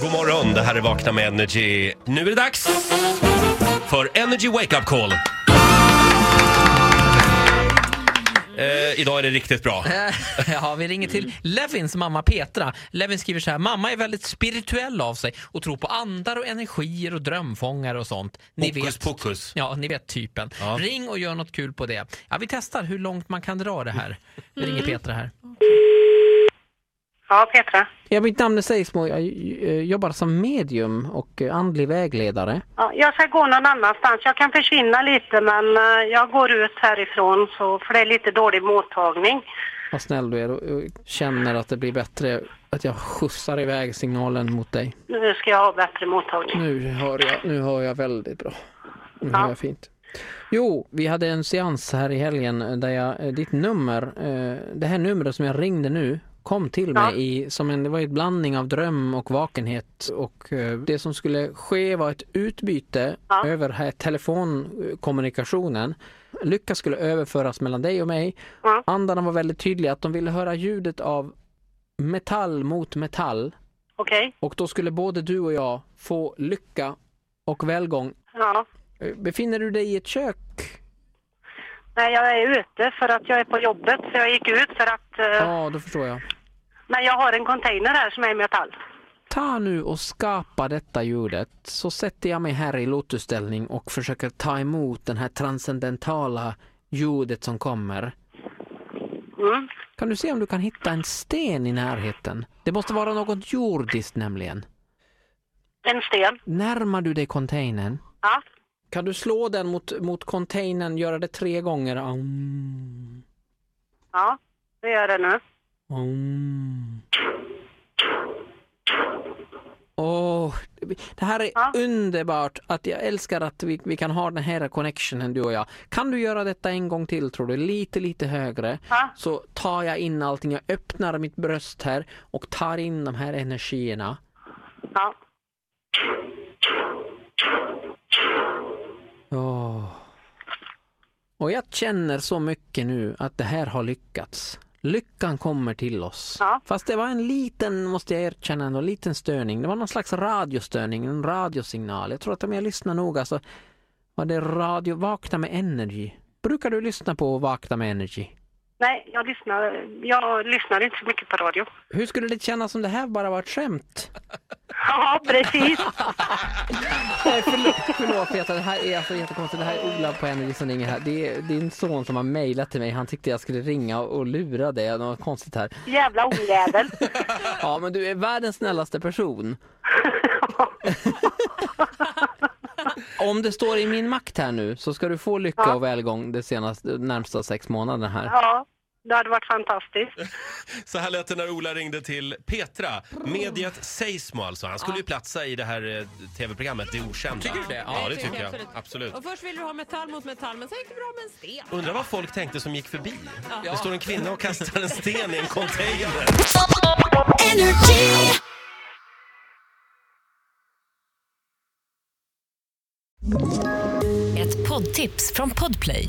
God morgon, det här är Vakna med Energy. Nu är det dags för Energy Wake Up Call. Eh, idag är det riktigt bra. Ja, vi ringer till Levins mamma Petra. Levin skriver så här, mamma är väldigt spirituell av sig och tror på andar och energier och drömfångare och sånt. Ni Hokus vet, pokus. ja, ni vet typen. Ja. Ring och gör något kul på det. Ja, vi testar hur långt man kan dra det här. Vi ringer Petra här. Ja, Petra. Ja, mitt namn är Seismo. Jag eh, jobbar som medium och eh, andlig vägledare. Ja, jag ska gå någon annanstans. Jag kan försvinna lite men eh, jag går ut härifrån så, för det är lite dålig mottagning. Vad snäll du är och känner att det blir bättre att jag skjutsar iväg signalen mot dig. Nu ska jag ha bättre mottagning. Nu hör jag, nu hör jag väldigt bra. Nu Ja. hör jag fint. Jo, vi hade en seans här i helgen där jag, ditt nummer, det här numret som jag ringde nu, kom till Ja. mig i, som en, det var en blandning av dröm och vakenhet och eh, det som skulle ske var ett utbyte Ja. över här telefonkommunikationen. Lycka skulle överföras mellan dig och mig. Ja. Andarna var väldigt tydliga att de ville höra ljudet av metall mot metall Okej? och då skulle både du och jag få lycka och välgång. Ja. Eh, Befinner du dig i ett kök? Nej, jag är ute för att jag är på jobbet så jag gick ut för att... eh, Ja, då förstår jag. Men jag har en container här som är i metall. Ta nu och skapa detta ljudet så sätter jag mig här i lotusställning och försöker ta emot den här transcendentala ljudet som kommer. Mm. Kan du se om du kan hitta en sten i närheten? Det måste vara något jordiskt nämligen. En sten. Närmar du dig containern Ja. kan du slå den mot, mot containern, göra det tre gånger. Aum, Ja, det gör det nu. aum. Åh, det här är Ja. underbart att jag älskar att vi, vi kan ha den här connectionen du och jag. Kan du göra detta en gång till tror du? Lite, lite högre. Ja. Så tar jag in allting, jag öppnar mitt bröst här och tar in de här energierna. Ja. Åh. Och jag känner så mycket nu att det här har lyckats. Lyckan kommer till oss. Ja. Fast det var en liten, måste jag erkänna, en liten störning. Det var någon slags radiostörning, en radiosignal. Jag tror att om jag lyssnar noga så var det radio, Vakna med Energy. Brukar du lyssna på Vakna med Energy? Nej, jag lyssnar, jag lyssnar inte så mycket på radio. Hur skulle det kännas om det här bara var ett skämt? Ja, precis. Nej, förlåt, förlåt Peter, det här är alltså jättekonstigt. Det här är Ola på Energy som ringer här. Det är din son som har mejlat till mig. Han tyckte jag skulle ringa och lura dig. Det var konstigt här. Jävla ojävel. Ja, men du är världens snällaste person. Om det står i min makt här nu så ska du få lycka och välgång de senaste, närmsta sex månaderna här. Ja, det hade varit fantastiskt. Så här lät det när Ola ringde till Petra. Mediet Seismo alltså. Han skulle ju platsa i det här eh, tv-programmet Det Okända. Tycker du det? Ja, Ja, det tycker jag. Absolut. Och först ville du ha metall mot metall, men sen gick det bra med en sten. Undrar vad folk tänkte som gick förbi. Det står en kvinna och kastar en sten i en container. Ett poddtips från Podplay.